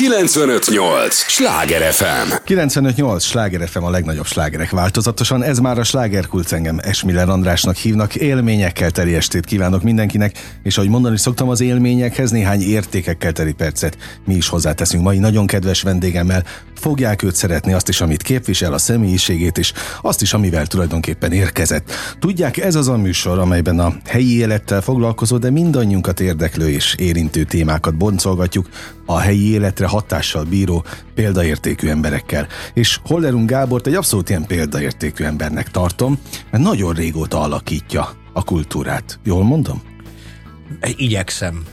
958! Sláger FM! 958! Sláger FM a legnagyobb slágerek változatosan. Ez már a slágerkult engem Esmiller Andrásnak hívnak. Élményekkel teli estét kívánok mindenkinek, és ahogy mondani szoktam az élményekhez, néhány értékekkel teli percet mi is hozzáteszünk mai nagyon kedves vendégemmel. Fogják őt szeretni azt is, amit képvisel, a személyiségét is, azt is, amivel tulajdonképpen érkezett. Tudják, ez az a műsor, amelyben a helyi élettel foglalkozó, de mindannyiunkat érdeklő és érintő témákat boncolgatjuk, a helyi életre hatással bíró példaértékű emberekkel. És Hollerung Gábort egy abszolút ilyen példaértékű embernek tartom, mert nagyon régóta alakítja a kultúrát. Jól mondom? Igyekszem.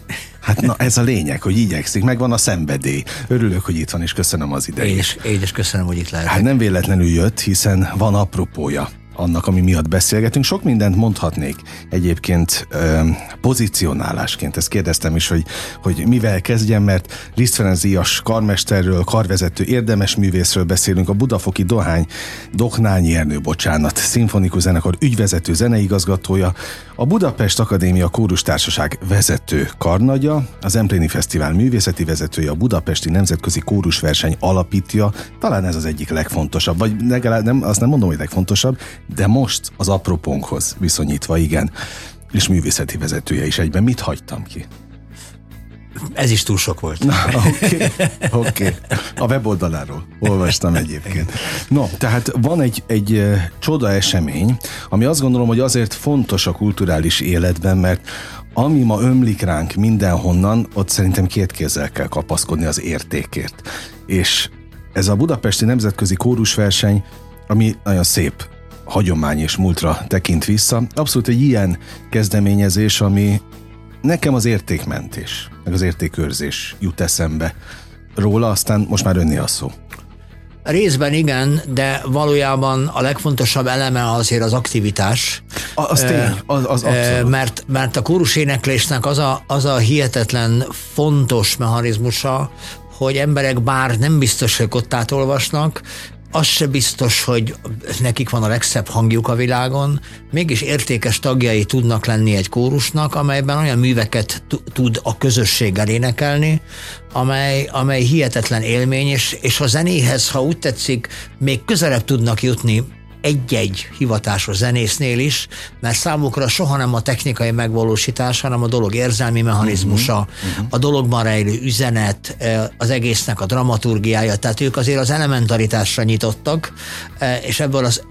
Hát na, ez a lényeg, hogy igyekszik, megvan a szenvedély. Örülök, hogy itt van, és köszönöm az idejét. Én is, én is köszönöm, hogy itt lehetek. Hát nem véletlenül jött, hiszen van apropója annak, ami miatt beszélgetünk. Sok mindent mondhatnék egyébként ö, pozicionálásként. Ezt kérdeztem is, hogy, hogy mivel kezdjem, mert Liszt Ferenc Díjas karmesterről, karvezető érdemes művészről beszélünk, a Budafoki Dohány, Doknányi Ernő, bocsánat, szimfonikus zenekar ügyvezető zeneigazgatója, a Budapest Akadémia Kórustársaság vezető karnagya, az Empléni Fesztivál művészeti vezetője, a Budapesti Nemzetközi Kórusverseny alapítja, talán ez az egyik legfontosabb, vagy legalább nem, azt nem mondom, hogy legfontosabb, de most az apropónkhoz viszonyítva igen, és művészeti vezetője is egyben. Mit hagytam ki? Ez is túl sok volt. Oké, okay, okay. A weboldaláról olvastam egyébként. No, tehát van egy, egy csoda esemény, ami azt gondolom, hogy azért fontos a kulturális életben, mert ami ma ömlik ránk mindenhonnan, ott szerintem két kézzel kell kapaszkodni az értékért. És ez a Budapesti Nemzetközi Kórusverseny, ami nagyon szép hagyomány és múltra tekint vissza. Abszolút egy ilyen kezdeményezés, ami nekem az értékmentés, meg az értékőrzés jut eszembe róla, aztán most már önni a szó. Részben igen, de valójában a legfontosabb eleme azért az aktivitás. Az tény, az, az abszolút. Mert, mert a éneklésnek az a, az a hihetetlen fontos mechanizmusa, hogy emberek bár nem biztos, hogy kottát olvasnak, az se biztos, hogy nekik van a legszebb hangjuk a világon, mégis értékes tagjai tudnak lenni egy kórusnak, amelyben olyan műveket tud a közösséggel énekelni, amely, amely hihetetlen élmény, és, és a zenéhez, ha úgy tetszik, még közelebb tudnak jutni egy-egy hivatásos zenésznél is, mert számukra soha nem a technikai megvalósítás, hanem a dolog érzelmi mechanizmusa, uh-huh, uh-huh. a dologban rejlő üzenet, az egésznek a dramaturgiája, tehát ők azért az elementaritásra nyitottak, és ebből az,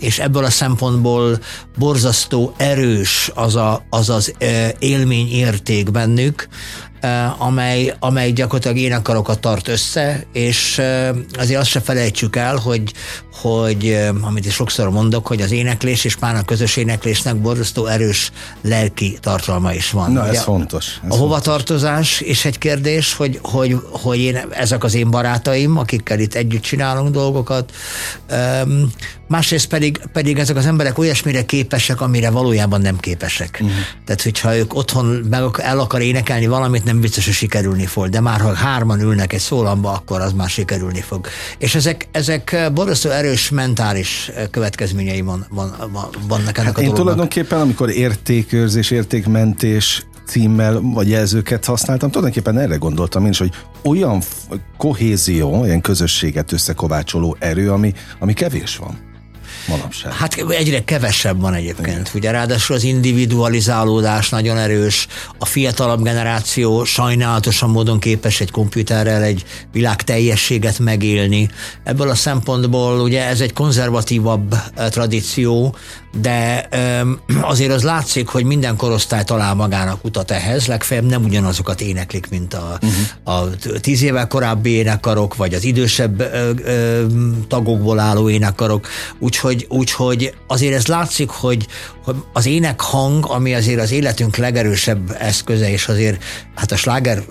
és ebből a szempontból borzasztó erős az a, az, az élményérték bennük, amely, amely gyakorlatilag énekarokat tart össze, és azért azt se felejtsük el, hogy, hogy amit is sokszor mondok, hogy az éneklés és már a közös éneklésnek borzasztó erős lelki tartalma is van. Na, ez Ugye, fontos. Ez a hovatartozás is egy kérdés, hogy, hogy, hogy én, ezek az én barátaim, akikkel itt együtt csinálunk dolgokat, másrészt pedig, pedig ezek az emberek olyasmire képesek, amire valójában nem képesek. Uh-huh. Tehát, hogyha ők otthon meg el akar énekelni valamit, nem biztos, hogy sikerülni fog, de már ha hárman ülnek egy szólamba, akkor az már sikerülni fog. És ezek, ezek borzasztó erős mentális következményei van, van, van, vannak ennek hát a Én dolognak. tulajdonképpen, amikor értékőrzés, értékmentés címmel vagy jelzőket használtam, tulajdonképpen erre gondoltam én is, hogy olyan kohézió, olyan közösséget összekovácsoló erő, ami, ami kevés van manapság. Hát egyre kevesebb van egyébként. Igen. Ugye ráadásul az individualizálódás nagyon erős, a fiatalabb generáció sajnálatosan módon képes egy komputerrel egy világ teljességet megélni. Ebből a szempontból ugye ez egy konzervatívabb eh, tradíció, de azért az látszik, hogy minden korosztály talál magának utat ehhez, legfeljebb nem ugyanazokat éneklik, mint a, uh-huh. a tíz évvel korábbi énekarok, vagy az idősebb ö, ö, tagokból álló énekarok, úgyhogy, úgyhogy azért ez látszik, hogy, az énekhang, ami azért az életünk legerősebb eszköze, és azért hát a sláger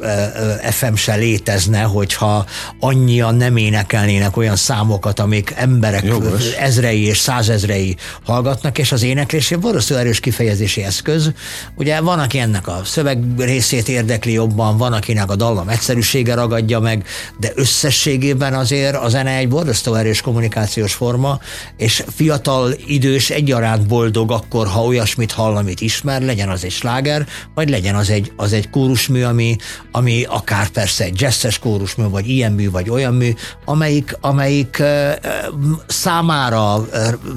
FM se létezne, hogyha annyian nem énekelnének olyan számokat, amik emberek Jogos. ezrei és százezrei hallgatnak, és az éneklés egy borzasztó erős kifejezési eszköz. Ugye van, aki ennek a szöveg részét érdekli jobban, van, akinek a dallam egyszerűsége ragadja meg, de összességében azért a zene egy borzasztó erős kommunikációs forma, és fiatal, idős egyaránt boldog akkor, akkor, ha olyasmit hall, amit ismer, legyen az egy sláger, vagy legyen az egy, az egy kórusmű, ami, ami akár persze egy jazzes kórusmű, vagy ilyen mű, vagy olyan mű, amelyik, amelyik számára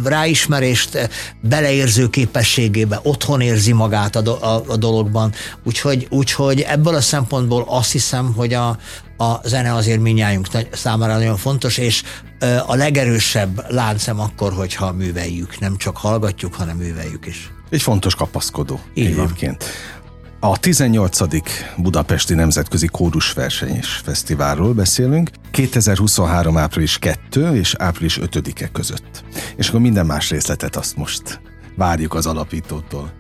ráismerést, beleérző képességébe, otthon érzi magát a, do, a, a dologban. Úgyhogy, úgyhogy ebből a szempontból azt hiszem, hogy a, a zene azért minnyájunk számára nagyon fontos, és a legerősebb láncem akkor, hogyha műveljük, nem csak hallgatjuk, hanem műveljük is. Egy fontos kapaszkodó Így egyébként. Van. A 18. Budapesti Nemzetközi Kórusverseny és Fesztiválról beszélünk. 2023. április 2 és április 5-e között. És akkor minden más részletet azt most várjuk az alapítótól.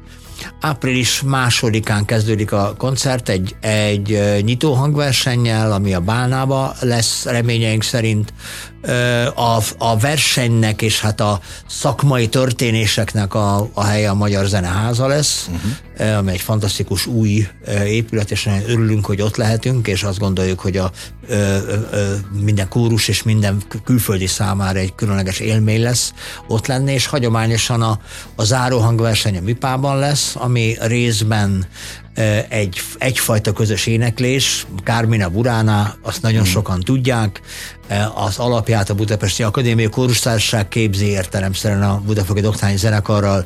Április másodikán kezdődik a koncert egy, egy nyitó hangversennyel, ami a Bálnába lesz reményeink szerint a, a versenynek és hát a szakmai történéseknek a, a helye a Magyar Zeneháza lesz, uh-huh. ami egy fantasztikus új épület, és nagyon örülünk, hogy ott lehetünk, és azt gondoljuk, hogy a minden kórus és minden külföldi számára egy különleges élmény lesz ott lenni, és hagyományosan a, a záróhangverseny a Mipában lesz, ami részben egy, egyfajta közös éneklés, Kármina Burána, azt nagyon hmm. sokan tudják, az alapját a Budapesti Akadémiai Kórustársaság képzi értelemszerűen a Budapesti Doktányi Zenekarral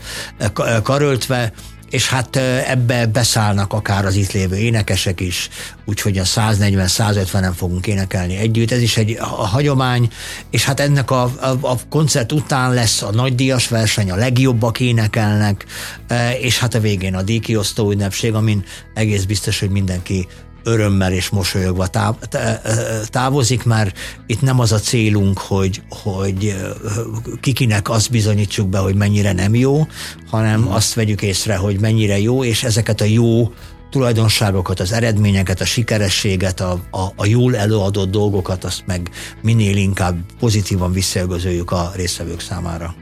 karöltve, és hát ebbe beszállnak akár az itt lévő énekesek is, úgyhogy a 140-150-en fogunk énekelni együtt. Ez is egy hagyomány, és hát ennek a, a, a koncert után lesz a nagydíjas verseny, a legjobbak énekelnek, és hát a végén a díjkiosztó ünnepség, amin egész biztos, hogy mindenki örömmel és mosolyogva táv, távozik, mert itt nem az a célunk, hogy, hogy kikinek azt bizonyítsuk be, hogy mennyire nem jó, hanem hmm. azt vegyük észre, hogy mennyire jó, és ezeket a jó tulajdonságokat, az eredményeket, a sikerességet, a, a, a jól előadott dolgokat, azt meg minél inkább pozitívan visszaigazoljuk a résztvevők számára.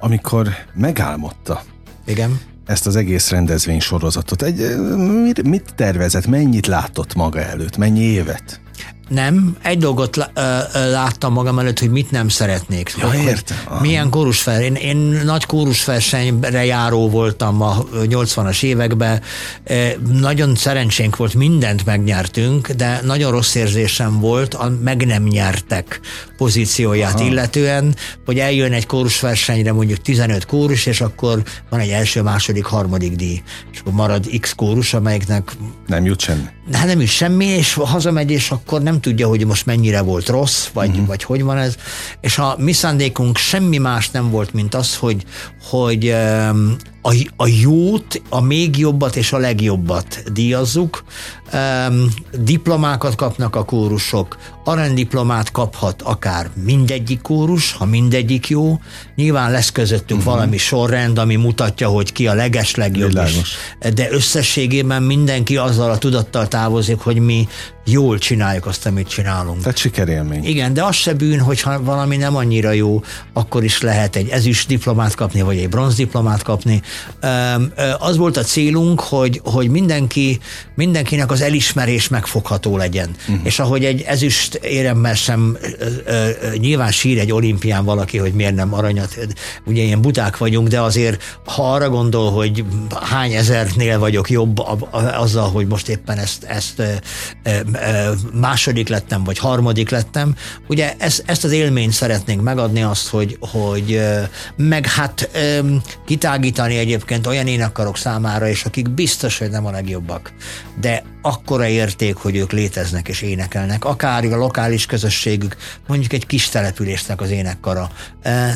Amikor megálmodta, igen ezt az egész rendezvény sorozatot. Egy, mit, mit tervezett, mennyit látott maga előtt, mennyi évet? Nem, egy dolgot láttam magam előtt, hogy mit nem szeretnék. Ja, hogy, értem. Hogy milyen kórusver. Én, én nagy kórusversenyre járó voltam a 80-as években. Nagyon szerencsénk volt, mindent megnyertünk, de nagyon rossz érzésem volt a meg nem nyertek pozícióját Aha. illetően, hogy eljön egy kórusversenyre mondjuk 15 kórus, és akkor van egy első, második, harmadik díj. És akkor marad X kórus, amelyiknek... Nem jut semmi. Hát nem jut semmi, és hazamegy, és akkor nem tudja, hogy most mennyire volt rossz, vagy, uh-huh. vagy hogy van ez. És a mi szándékunk semmi más nem volt, mint az, hogy, hogy a, a jót, a még jobbat és a legjobbat díjazzuk. Um, diplomákat kapnak a kórusok, aranydiplomát kaphat akár mindegyik kórus, ha mindegyik jó. Nyilván lesz közöttünk uh-huh. valami sorrend, ami mutatja, hogy ki a leges legjobb is. De összességében mindenki azzal a tudattal távozik, hogy mi jól csináljuk azt, amit csinálunk. Tehát sikerélmény. Igen, de az se bűn, hogyha valami nem annyira jó, akkor is lehet egy ezüst diplomát kapni, vagy egy bronzdiplomát kapni. Az volt a célunk, hogy, hogy mindenki, mindenkinek az elismerés megfogható legyen. Uh-huh. És ahogy egy ezüst éremmel sem nyilván sír egy olimpián valaki, hogy miért nem aranyat. Ugye ilyen buták vagyunk, de azért ha arra gondol, hogy hány ezernél vagyok jobb azzal, hogy most éppen ezt, ezt második lettem, vagy harmadik lettem, ugye ezt, ezt az élményt szeretnénk megadni azt, hogy, hogy meg hát kitágítani egyébként olyan énekkarok számára, és akik biztos, hogy nem a legjobbak, de akkora érték, hogy ők léteznek és énekelnek, akár a lokális közösségük, mondjuk egy kis településnek az énekkara.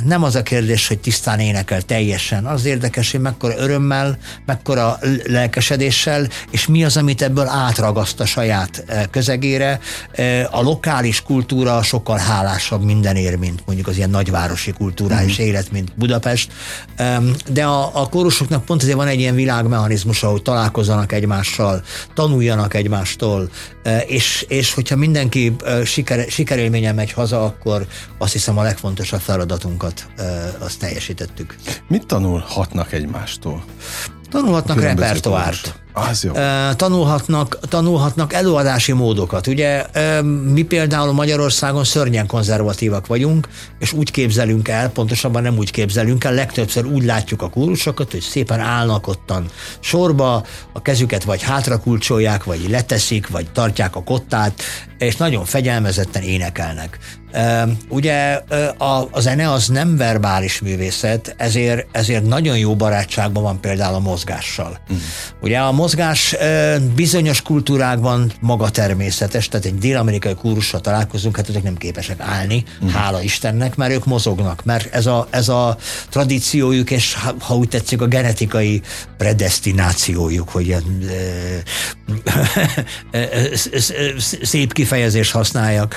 Nem az a kérdés, hogy tisztán énekel teljesen, az érdekes, hogy mekkora örömmel, mekkora lelkesedéssel, és mi az, amit ebből átragaszt a saját közegére. A lokális kultúra sokkal hálásabb mindenért, mint mondjuk az ilyen nagyvárosi kulturális mm. élet, mint Budapest. De a, a kórusoknak pont azért van egy ilyen világmechanizmus, hogy találkozzanak egymással, tanuljanak egymástól, és, és hogyha mindenki siker, sikerélményen megy haza, akkor azt hiszem a legfontosabb feladatunkat azt teljesítettük. Mit tanulhatnak egymástól? Tanulhatnak repertoárt. Az jó. Tanulhatnak, tanulhatnak előadási módokat. Ugye mi például Magyarországon szörnyen konzervatívak vagyunk, és úgy képzelünk el, pontosabban nem úgy képzelünk el, legtöbbször úgy látjuk a kórusokat, hogy szépen állnak ottan sorba, a kezüket vagy hátrakulcsolják, vagy leteszik, vagy tartják a kottát, és nagyon fegyelmezetten énekelnek. Ugye a, a zene az nem verbális művészet, ezért, ezért nagyon jó barátságban van például a mozgással. Mm. Ugye a mozgás bizonyos kultúrákban maga természetes, tehát egy dél-amerikai kúrussal találkozunk, hát ezek nem képesek állni, mm. hála Istennek, mert ők mozognak, mert ez a, ez a tradíciójuk, és ha úgy tetszik, a genetikai predestinációjuk, hogy szép kifejezés használjak.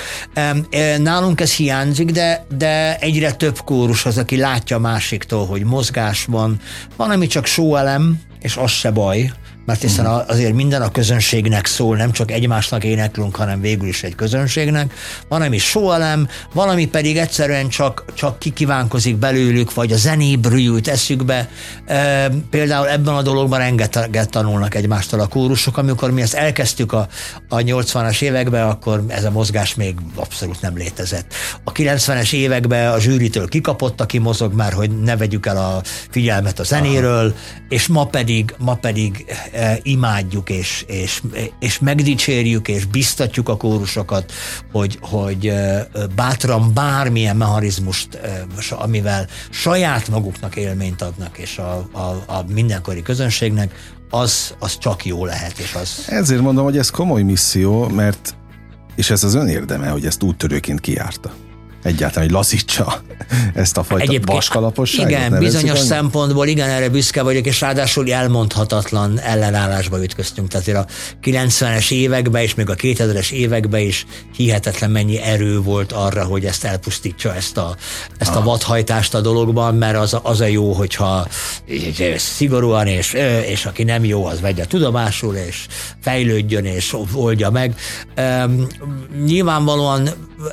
Nálunk ez hiányzik, de, de egyre több kórus az, aki látja másiktól, hogy mozgás van, van, ami csak sóelem, és az se baj, mert hiszen azért minden a közönségnek szól, nem csak egymásnak éneklünk, hanem végül is egy közönségnek. Van, ami sóelem, valami pedig egyszerűen csak, csak kikívánkozik belőlük, vagy a zenébről jut eszükbe. E, például ebben a dologban rengeteget tanulnak egymástól a kórusok. Amikor mi ezt elkezdtük a, a 80-as években, akkor ez a mozgás még abszolút nem létezett. A 90-es években a zsűritől kikapott, aki mozog már, hogy ne vegyük el a figyelmet a zenéről, Aha. és ma pedig, ma pedig imádjuk, és, és, és megdicsérjük, és biztatjuk a kórusokat, hogy, hogy bátran bármilyen mechanizmust, amivel saját maguknak élményt adnak, és a, a, a mindenkori közönségnek, az, az csak jó lehet. És az... Ezért mondom, hogy ez komoly misszió, mert és ez az ön érdeme, hogy ezt úttörőként kiárta egyáltalán, hogy lazítsa ezt a fajta Egyébként, vaskalaposságot. Igen, bizonyos annyi? szempontból igen, erre büszke vagyok, és ráadásul elmondhatatlan ellenállásba ütköztünk. Tehát a 90-es években és még a 2000-es években is hihetetlen mennyi erő volt arra, hogy ezt elpusztítsa, ezt a, ezt a ah. vadhajtást a dologban, mert az, az a jó, hogyha szigorúan, és, és aki nem jó, az vegye tudomásul, és fejlődjön, és oldja meg. Um, nyilvánvalóan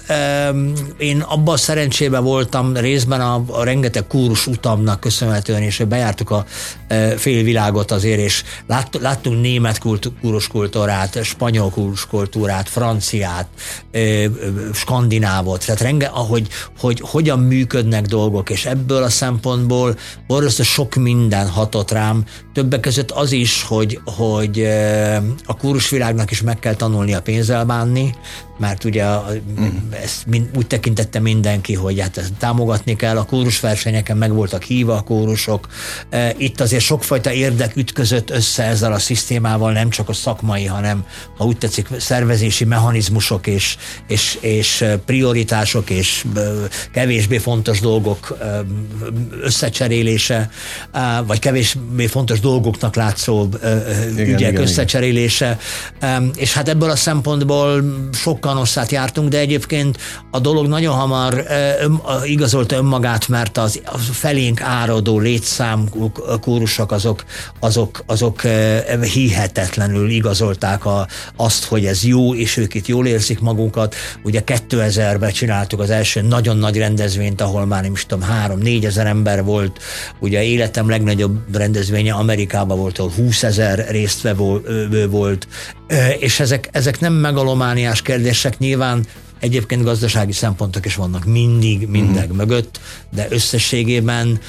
um, én abban a szerencsében voltam részben a, a rengeteg kúrus utamnak köszönhetően, és bejártuk a e, félvilágot azért, és lát, láttunk német kult, kúrus kultúrát, spanyol kúrus kultúrát, franciát, e, e, skandinávot, tehát renge, ahogy hogy hogyan működnek dolgok, és ebből a szempontból borzasztó sok minden hatott rám, többek között az is, hogy, hogy e, a kúrusvilágnak is meg kell tanulni a pénzzel bánni, mert ugye mm. ezt úgy tekintette mindenki, hogy hát ezt támogatni kell, a kórusversenyeken meg voltak híva a kórusok. E, itt azért sokfajta érdek ütközött össze ezzel a szisztémával, nem csak a szakmai, hanem ha úgy tetszik, szervezési mechanizmusok és, és, és prioritások és kevésbé fontos dolgok összecserélése, vagy kevésbé fontos dolgoknak látszó igen, ügyek igen, összecserélése. Igen. És hát ebből a szempontból sokkal osszát jártunk, de egyébként a dolog nagyon hamar ön, igazolta önmagát, mert az, az felénk áradó létszám kórusok azok, azok, azok hihetetlenül igazolták a, azt, hogy ez jó, és ők itt jól érzik magukat. Ugye 2000-ben csináltuk az első nagyon nagy rendezvényt, ahol már nem is tudom, három-négy ezer ember volt. Ugye életem legnagyobb rendezvénye Amerikában volt, ahol 20 ezer résztvevő volt, és ezek, ezek nem megalomániás kérdések, nyilván Egyébként gazdasági szempontok is vannak mindig, mindig mm. mögött, de összességében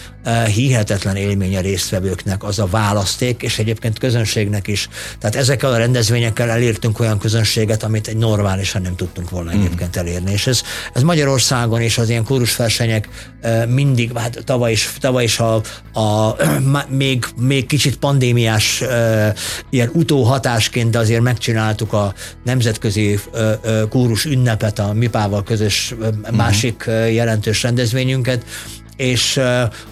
hihetetlen élmény a résztvevőknek az a választék, és egyébként közönségnek is. Tehát ezekkel a rendezvényekkel elértünk olyan közönséget, amit egy normálisan nem tudtunk volna mm. egyébként elérni. És ez, ez Magyarországon és az ilyen kórusversenyek uh, mindig, hát tavaly is, tavaly is a, a még, még kicsit pandémiás uh, ilyen utóhatásként, de azért megcsináltuk a nemzetközi kórus ünnepet a MIPával közös másik jelentős rendezvényünket, és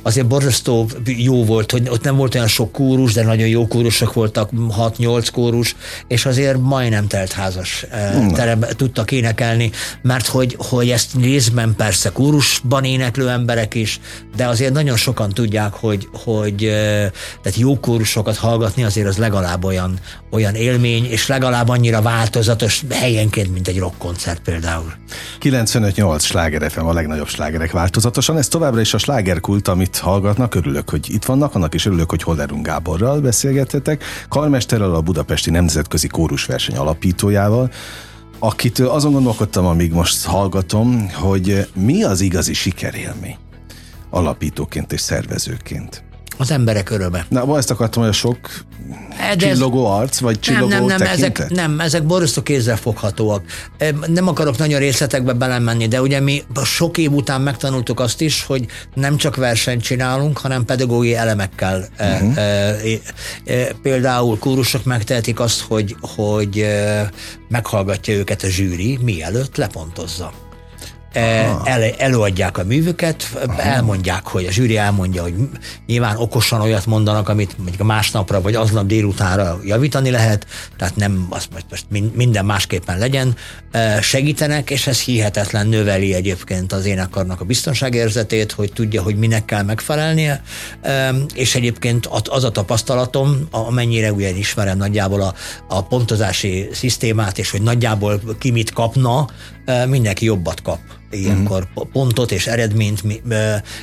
azért borzasztó jó volt, hogy ott nem volt olyan sok kórus, de nagyon jó kórusok voltak, 6-8 kórus, és azért majdnem telt házas teremben tudtak énekelni, mert hogy, hogy ezt részben persze kórusban éneklő emberek is, de azért nagyon sokan tudják, hogy, hogy tehát jó kórusokat hallgatni azért az legalább olyan, olyan élmény, és legalább annyira változatos helyenként, mint egy rockkoncert például. 95-8 sláger FM a legnagyobb slágerek változatosan, ez továbbra is és a slágerkult, amit hallgatnak, örülök, hogy itt vannak, annak is örülök, hogy Hollerung Gáborral beszélgetetek, karmesterrel, a Budapesti Nemzetközi Kórusverseny alapítójával, akitől azon gondolkodtam, amíg most hallgatom, hogy mi az igazi sikerélmény alapítóként és szervezőként. Az emberek öröme. Na, ezt akartam, hogy a sok de csillogó ez, arc, vagy csillogó nem, nem, nem, tekintet? ezek, nem, ezek borzasztó kézzel foghatóak. Nem akarok nagyon részletekbe belemenni, de ugye mi sok év után megtanultuk azt is, hogy nem csak versenyt csinálunk, hanem pedagógiai elemekkel. Uh-huh. E, e, e, például kórusok megtehetik azt, hogy, hogy meghallgatja őket a zsűri, mielőtt lepontozza. El, előadják a művüket, Aha. elmondják, hogy a zsűri elmondja, hogy nyilván okosan olyat mondanak, amit mondjuk másnapra vagy aznap délutánra javítani lehet, tehát nem azt most minden másképpen legyen. Segítenek, és ez hihetetlen növeli egyébként az énekarnak a biztonságérzetét, hogy tudja, hogy minek kell megfelelnie, és egyébként az a tapasztalatom, amennyire ugye ismerem nagyjából a, a pontozási szisztémát, és hogy nagyjából ki mit kapna, mindenki jobbat kap ilyenkor uh-huh. pontot és eredményt,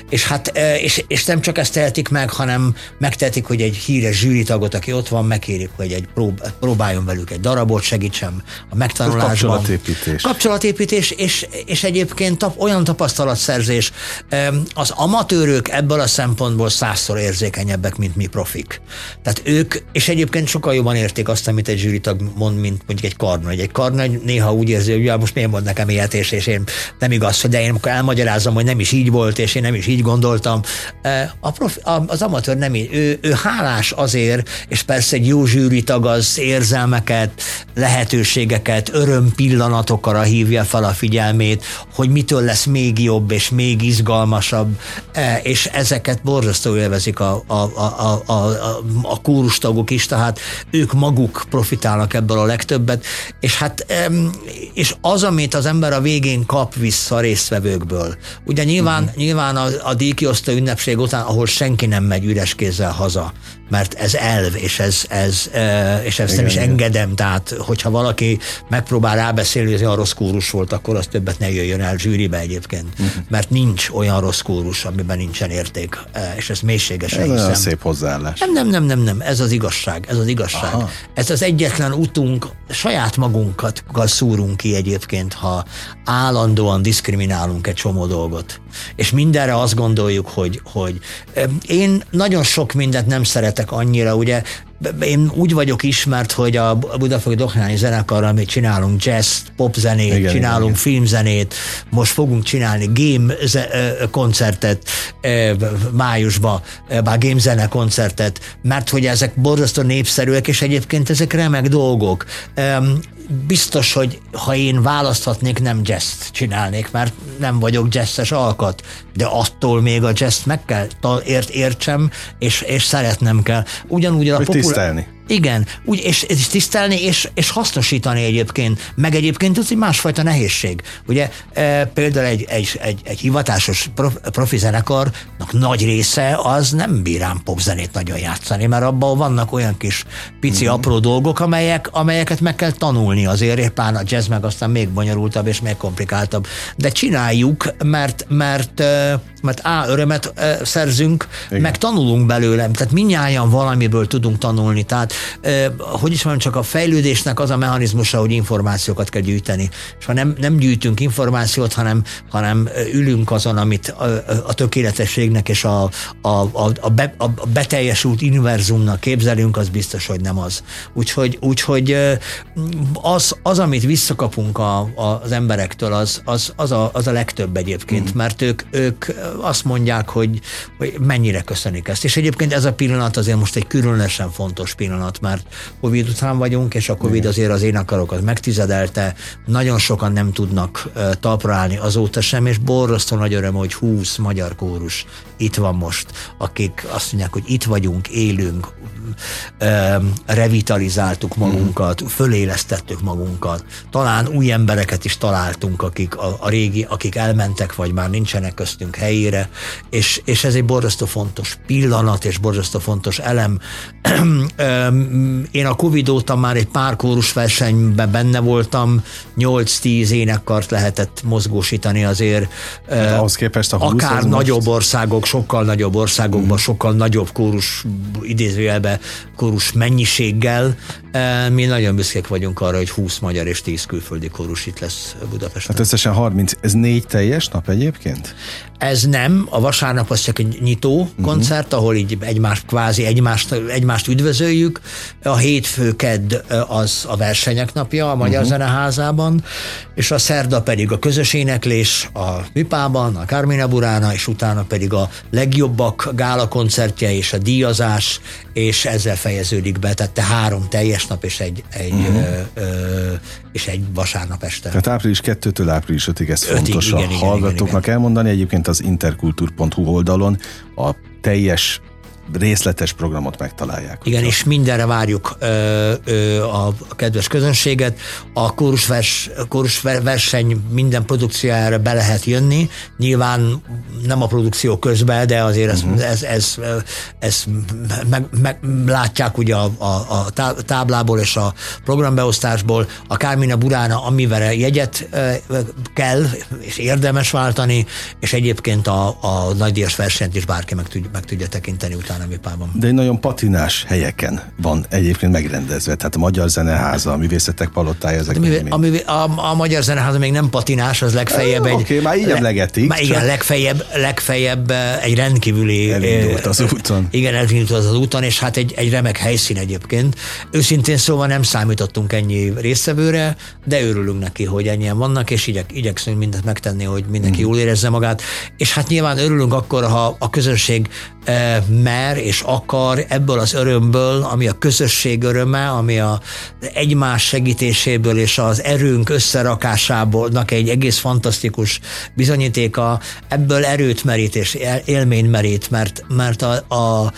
és hát és, és nem csak ezt tehetik meg, hanem megtehetik, hogy egy híres zsűritagot, aki ott van, megkérik, hogy egy prób, próbáljon velük egy darabot, segítsem a megtanulásban. Kapcsolatépítés. Kapcsolatépítés, és, és egyébként tap, olyan tapasztalatszerzés. Az amatőrök ebből a szempontból százszor érzékenyebbek, mint mi profik. Tehát ők, és egyébként sokkal jobban érték azt, amit egy zsűritag mond, mint mondjuk egy karnagy. Egy karnagy néha úgy érzi, hogy ja, most miért mond nekem ilyet, és, és én nem igaz, de én akkor elmagyarázom, hogy nem is így volt, és én nem is így gondoltam. A profi, az amatőr nem így. Ő, ő hálás azért, és persze egy jó tag az érzelmeket, lehetőségeket, öröm pillanatokra hívja fel a figyelmét, hogy mitől lesz még jobb és még izgalmasabb, és ezeket borzasztó élvezik a, a, a, a, a, a kórustagok is, tehát ők maguk profitálnak ebből a legtöbbet, és hát és az, amit az ember a végén kap vissza, a résztvevőkből. Ugye nyilván, uh-huh. nyilván a, a díjkiosztó ünnepség után, ahol senki nem megy üres kézzel haza, mert ez elv, és ez, ez és ezt igen, nem is igen. engedem, tehát hogyha valaki megpróbál rábeszélni, hogy olyan rossz kórus volt, akkor az többet ne jöjjön el zsűribe egyébként, uh-huh. mert nincs olyan rossz kórus, amiben nincsen érték, és ez mélységesen ez hiszem. szép hozzáállás. Nem, nem, nem, nem, nem, ez az igazság, ez az igazság. Aha. Ez az egyetlen utunk, saját magunkat szúrunk ki egyébként, ha állandóan diszkriminálunk egy csomó dolgot. És mindenre azt gondoljuk, hogy, hogy én nagyon sok mindent nem szeretek annyira, ugye én úgy vagyok ismert, hogy a Budafoki Dohányi zenekarral amit csinálunk jazz, popzenét, igen, csinálunk igen. filmzenét, most fogunk csinálni game koncertet májusban, bár game zene koncertet, mert hogy ezek borzasztó népszerűek, és egyébként ezek remek dolgok biztos, hogy ha én választhatnék, nem jazz csinálnék, mert nem vagyok jazzes alkat, de attól még a jazz meg kell ért, értsem, és, és szeretnem kell. Ugyanúgy a popul- tisztelni. Igen, úgy, és, és tisztelni, és, és hasznosítani egyébként, meg egyébként ez egy másfajta nehézség. Ugye e, például egy, egy, egy, egy hivatásos prof, profi zenekarnak nagy része az nem bírám popzenét nagyon játszani, mert abban vannak olyan kis pici mm-hmm. apró dolgok, amelyek, amelyeket meg kell tanulni azért, éppen a jazz meg aztán még bonyolultabb és még komplikáltabb. De csináljuk, mert, mert, mert A, örömet szerzünk, Igen. meg tanulunk belőlem, tehát minnyáján valamiből tudunk tanulni, tehát hogy is mondjam, csak a fejlődésnek az a mechanizmusa, hogy információkat kell gyűjteni. És ha nem, nem gyűjtünk információt, hanem, hanem ülünk azon, amit a, a tökéletességnek és a, a, a, a, be, a beteljesült univerzumnak képzelünk, az biztos, hogy nem az. Úgyhogy, úgyhogy az, az, amit visszakapunk a, a, az emberektől, az, az, az, a, az a legtöbb egyébként, mm. mert ők, ők azt mondják, hogy, hogy mennyire köszönik ezt. És egyébként ez a pillanat azért most egy különösen fontos pillanat mert Covid után vagyunk, és a Covid azért az énekarokat megtizedelte, nagyon sokan nem tudnak talpra állni azóta sem, és borzasztó nagy öröm, hogy 20 magyar kórus itt van most, akik azt mondják, hogy itt vagyunk, élünk, revitalizáltuk magunkat, fölélesztettük magunkat. Talán új embereket is találtunk, akik a, a régi, akik elmentek, vagy már nincsenek köztünk helyére, és, és ez egy borzasztó fontos pillanat, és borzasztó fontos elem. Én a Covid óta már egy pár kórusversenyben benne voltam, 8-10 énekkart lehetett mozgósítani azért. Hát ahhoz képest a 20 Akár nagyobb országok, sokkal nagyobb országokban, mm. sokkal nagyobb kórus idézőjelbe kórus mennyiséggel. Mi nagyon büszkék vagyunk arra, hogy 20 magyar és 10 külföldi kórus itt lesz Budapesten. Hát összesen 30. Ez négy teljes nap egyébként? Ez nem, a vasárnap az csak egy nyitó uh-huh. koncert, ahol így egymást kvázi egymást, egymást üdvözöljük. A hétfő kedd az a versenyek napja a Magyar uh-huh. Zeneházában, és a szerda pedig a közös éneklés a Mipában, a Carmina Burána, és utána pedig a legjobbak gála koncertje és a díjazás, és ezzel fejeződik be, tehát te három teljes nap és egy, egy, uh-huh. ö, ö, és egy vasárnap este. Tehát április 2-től április 5-ig ez fontos igen, a igen, hallgatóknak igen, igen. elmondani. Egyébként az interkultur.hu oldalon a teljes részletes programot megtalálják. Igen, és mindenre várjuk ö, ö, a kedves közönséget. A kórusvers, kórusverseny minden produkciójára be lehet jönni. Nyilván nem a produkció közben, de azért ezt, uh-huh. ez, ez, ez meg, meg, látják ugye a, a, a táblából és a programbeosztásból. A Kármina Burána, amivel jegyet kell és érdemes váltani, és egyébként a, a nagydíjas versenyt is bárki meg, tud, meg tudja tekinteni utána Árnemipában. De egy nagyon patinás helyeken van egyébként megrendezve, tehát a Magyar Zeneháza, a Művészetek Palotája, ezek a, művé, a, művé, a, a Magyar Zeneháza még nem patinás, az legfeljebb egy... Oké, okay, már így emlegetik. Le, igen, legfeljebb, legfeljebb egy rendkívüli... Elindult az úton. Igen, elindult az, az úton, és hát egy, egy remek helyszín egyébként. Őszintén szóval nem számítottunk ennyi résztvevőre, de örülünk neki, hogy ennyien vannak, és igyek, igyekszünk mindent megtenni, hogy mindenki mm. jól érezze magát. És hát nyilván örülünk akkor, ha a közönség mer és akar ebből az örömből, ami a közösség öröme, ami a egymás segítéséből és az erőnk összerakásából egy egész fantasztikus bizonyítéka, ebből erőt merít és élmény merít, mert, mert a, a,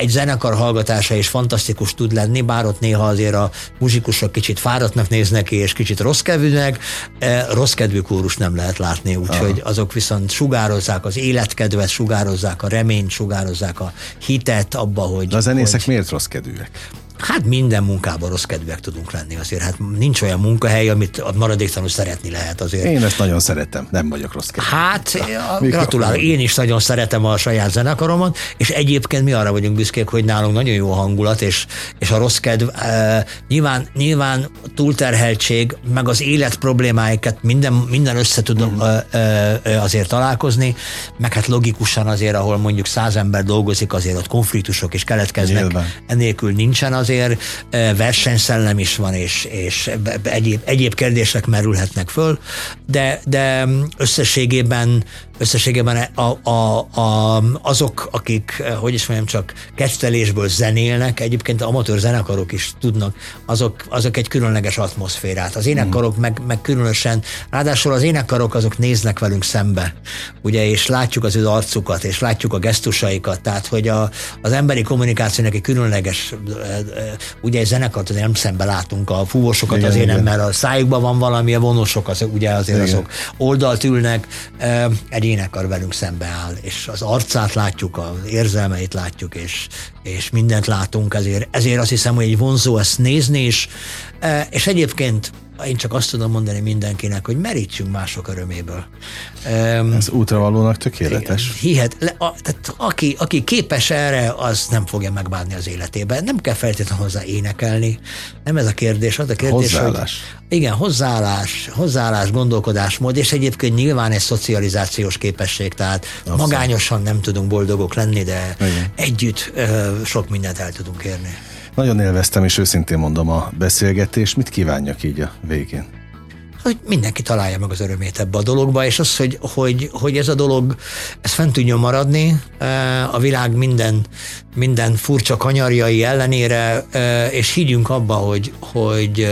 egy zenekar hallgatása is fantasztikus tud lenni, bár ott néha azért a muzsikusok kicsit fáradtnak néznek ki, és kicsit rossz kedvűnek, rossz kedvű kórus nem lehet látni, úgyhogy azok viszont sugározzák az életkedvet, sugározzák a reményt, sugározzák a hitet abba, hogy... De a zenészek hogy, miért rossz kedvűek? Hát minden munkában rossz kedvűek tudunk lenni azért. Hát nincs olyan munkahely, amit a maradéktalanul szeretni lehet azért. Én ezt nagyon szeretem, nem vagyok rossz kedvű. Hát gratulálok, én is nagyon szeretem a saját zenekaromat, és egyébként mi arra vagyunk büszkék, hogy nálunk nagyon jó a hangulat, és, és a rossz kedv, e, nyilván, nyilván túlterheltség, meg az élet problémáikat minden, minden össze tudom mm. e, e, azért találkozni, meg hát logikusan azért, ahol mondjuk száz ember dolgozik, azért ott konfliktusok is keletkeznek, Nyilván. enélkül nincsen azért azért versenyszellem is van, és, és egyéb, egyéb kérdések merülhetnek föl, de, de összességében összességében a, a, a, azok, akik, hogy is mondjam, csak kettelésből zenélnek, egyébként amatőr zenekarok is tudnak, azok, azok egy különleges atmoszférát. Az énekkarok meg, meg különösen, ráadásul az énekkarok azok néznek velünk szembe, ugye, és látjuk az ő arcukat, és látjuk a gesztusaikat, tehát, hogy a, az emberi kommunikációnak egy különleges, ugye egy zenekart azért nem szembe látunk, a fúvósokat igen, azért igen. nem, mert a szájukban van valami, a vonósok az, ugye azért igen. azok oldalt ülnek, egy énekar velünk szembe áll, és az arcát látjuk, az érzelmeit látjuk, és, és mindent látunk, ezért, ezért azt hiszem, hogy egy vonzó ezt nézni e, és egyébként én csak azt tudom mondani mindenkinek, hogy merítsünk mások öröméből. Ez útravalónak tökéletes. Hihet, le, a, tehát aki, aki képes erre, az nem fogja megbánni az életében. Nem kell feltétlenül hozzá énekelni. Nem ez a kérdés. Az a kérdés, hozzáállás. Hogy, igen, hozzáállás, hozzáállás, gondolkodásmód, és egyébként nyilván egy szocializációs képesség, tehát Abszett. magányosan nem tudunk boldogok lenni, de igen. együtt ö, sok mindent el tudunk érni. Nagyon élveztem, és őszintén mondom a beszélgetést. Mit kívánjak így a végén? hogy mindenki találja meg az örömét ebbe a dologba, és az, hogy, hogy, hogy ez a dolog, ez fent tudjon maradni a világ minden, minden furcsa kanyarjai ellenére, és higgyünk abba, hogy, hogy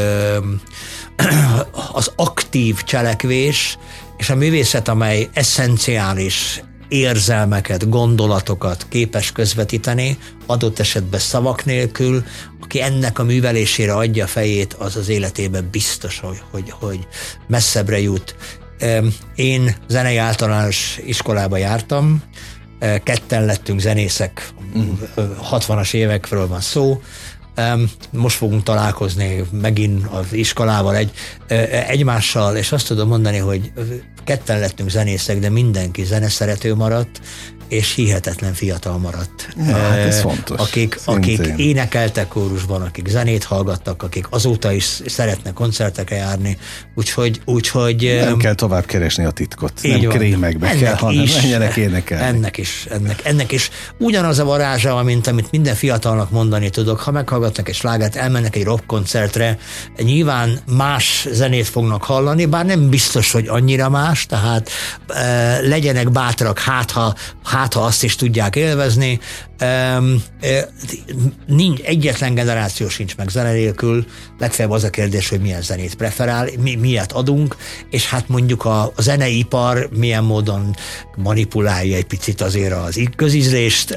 az aktív cselekvés és a művészet, amely eszenciális érzelmeket, gondolatokat képes közvetíteni, adott esetben szavak nélkül, aki ennek a művelésére adja fejét, az az életében biztos, hogy, hogy, hogy messzebbre jut. Én zenei általános iskolába jártam, ketten lettünk zenészek, 60-as évekről van szó, most fogunk találkozni megint az iskolával egy, egymással, és azt tudom mondani, hogy ketten lettünk zenészek, de mindenki zeneszerető maradt, és hihetetlen fiatal maradt. Na, hát ez fontos. Akik, akik énekeltek kórusban, akik zenét hallgattak, akik azóta is szeretnek koncertekre járni, úgyhogy... úgyhogy nem kell tovább keresni a titkot, nem van. krémekbe ennek kell, hanem is, menjenek énekelni. Ennek is, ennek, ennek is ugyanaz a varázsa, mint amit minden fiatalnak mondani tudok. Ha meghallgatnak egy slágát, elmennek egy rock koncertre, nyilván más zenét fognak hallani, bár nem biztos, hogy annyira más, tehát e, legyenek bátrak, hát ha, hát ha azt is tudják élvezni. Nincs, egyetlen generáció sincs meg zene nélkül, legfeljebb az a kérdés, hogy milyen zenét preferál, mi, miért adunk, és hát mondjuk a, a zeneipar milyen módon manipulálja egy picit azért az közízlést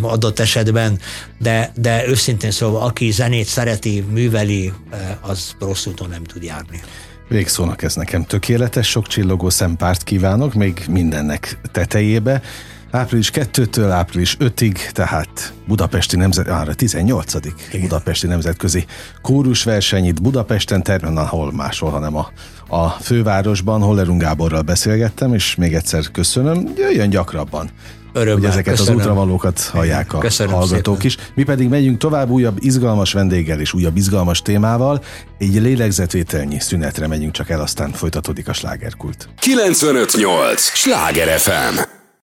adott esetben, de, de őszintén szóval, aki zenét szereti, műveli, az rossz úton nem tud járni. Végszónak ez nekem tökéletes, sok csillogó szempárt kívánok, még mindennek tetejébe április 2-től április 5-ig, tehát Budapesti Nemzet, ára 18. Igen. Budapesti Nemzetközi Kórusverseny itt Budapesten, termen hol máshol, hanem a, a fővárosban, Hollerung Gáborral beszélgettem, és még egyszer köszönöm, jöjjön gyakrabban. Örömmel, hogy ezeket köszönöm. az útravalókat hallják a köszönöm hallgatók szépen. is. Mi pedig megyünk tovább újabb izgalmas vendéggel és újabb izgalmas témával. Egy lélegzetvételnyi szünetre megyünk csak el, aztán folytatódik a slágerkult. 958! Sláger FM!